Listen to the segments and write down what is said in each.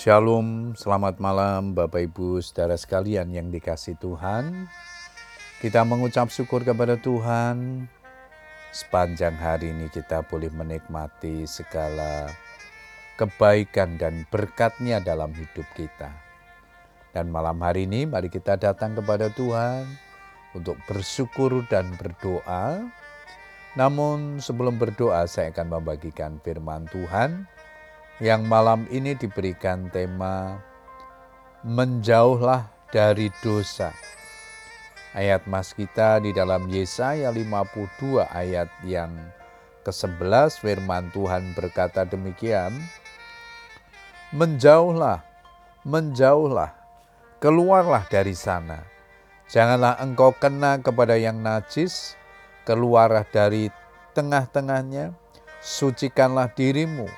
Shalom, selamat malam Bapak Ibu saudara sekalian yang dikasih Tuhan. Kita mengucap syukur kepada Tuhan. Sepanjang hari ini kita boleh menikmati segala kebaikan dan berkatnya dalam hidup kita. Dan malam hari ini mari kita datang kepada Tuhan untuk bersyukur dan berdoa. Namun sebelum berdoa saya akan membagikan firman Tuhan yang malam ini diberikan tema menjauhlah dari dosa. Ayat mas kita di dalam Yesaya 52 ayat yang ke-11 firman Tuhan berkata demikian, Menjauhlah, menjauhlah, keluarlah dari sana. Janganlah engkau kena kepada yang najis, keluarlah dari tengah-tengahnya, sucikanlah dirimu,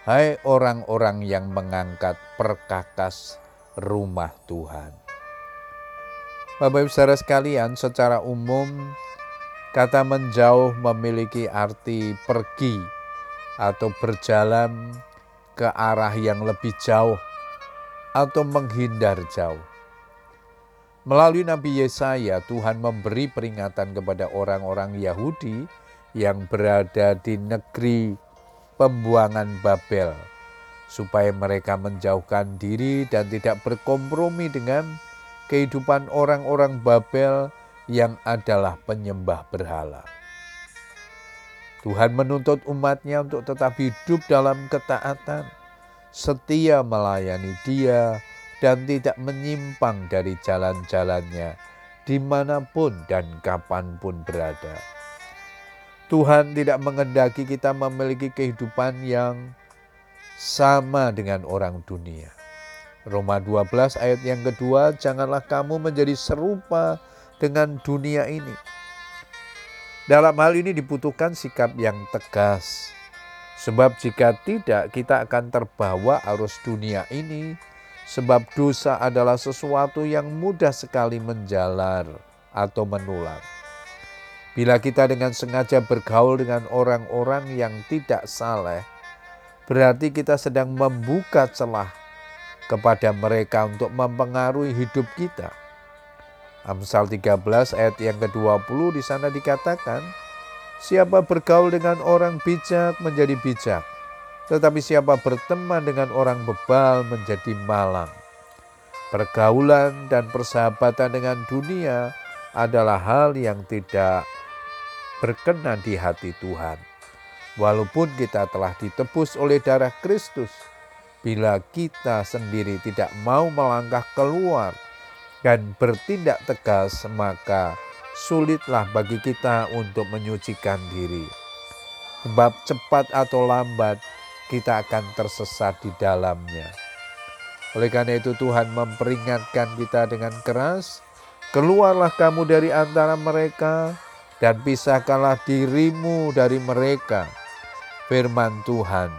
Hai orang-orang yang mengangkat perkakas rumah Tuhan. Bapak Ibu saudara sekalian, secara umum kata menjauh memiliki arti pergi atau berjalan ke arah yang lebih jauh atau menghindar jauh. Melalui Nabi Yesaya, Tuhan memberi peringatan kepada orang-orang Yahudi yang berada di negeri pembuangan Babel, supaya mereka menjauhkan diri dan tidak berkompromi dengan kehidupan orang-orang Babel yang adalah penyembah berhala. Tuhan menuntut umatnya untuk tetap hidup dalam ketaatan, setia melayani dia, dan tidak menyimpang dari jalan-jalannya di mana pun dan kapan pun berada. Tuhan tidak mengendaki kita memiliki kehidupan yang sama dengan orang dunia. Roma 12 ayat yang kedua, janganlah kamu menjadi serupa dengan dunia ini. Dalam hal ini dibutuhkan sikap yang tegas. Sebab jika tidak kita akan terbawa arus dunia ini sebab dosa adalah sesuatu yang mudah sekali menjalar atau menular. Bila kita dengan sengaja bergaul dengan orang-orang yang tidak saleh, berarti kita sedang membuka celah kepada mereka untuk mempengaruhi hidup kita. Amsal 13 ayat yang ke-20 di sana dikatakan, Siapa bergaul dengan orang bijak menjadi bijak, tetapi siapa berteman dengan orang bebal menjadi malang. Pergaulan dan persahabatan dengan dunia adalah hal yang tidak berkenan di hati Tuhan. Walaupun kita telah ditebus oleh darah Kristus, bila kita sendiri tidak mau melangkah keluar dan bertindak tegas, maka sulitlah bagi kita untuk menyucikan diri. Sebab cepat atau lambat kita akan tersesat di dalamnya. Oleh karena itu Tuhan memperingatkan kita dengan keras, keluarlah kamu dari antara mereka dan pisahkanlah dirimu dari mereka. Firman Tuhan,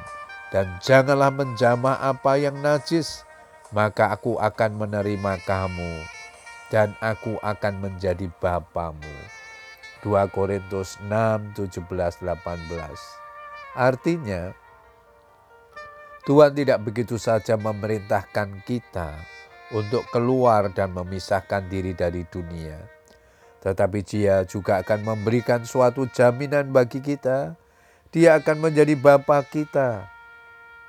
dan janganlah menjamah apa yang najis, maka aku akan menerima kamu dan aku akan menjadi bapamu. 2 Korintus 6, 17, 18. Artinya, Tuhan tidak begitu saja memerintahkan kita untuk keluar dan memisahkan diri dari dunia tetapi Dia juga akan memberikan suatu jaminan bagi kita. Dia akan menjadi Bapa kita.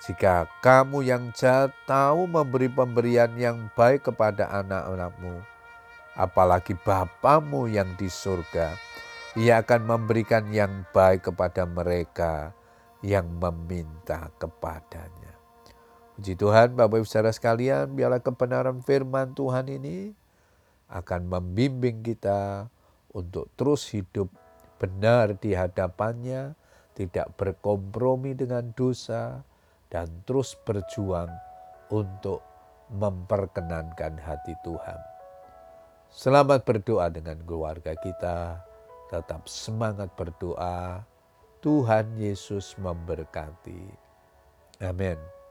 Jika kamu yang jahat tahu memberi pemberian yang baik kepada anak-anakmu, apalagi Bapamu yang di surga, ia akan memberikan yang baik kepada mereka yang meminta kepadanya. Puji Tuhan, Bapak Ibu Saudara sekalian, biarlah kebenaran firman Tuhan ini akan membimbing kita untuk terus hidup benar di hadapannya, tidak berkompromi dengan dosa, dan terus berjuang untuk memperkenankan hati Tuhan. Selamat berdoa dengan keluarga kita, tetap semangat berdoa. Tuhan Yesus memberkati. Amin.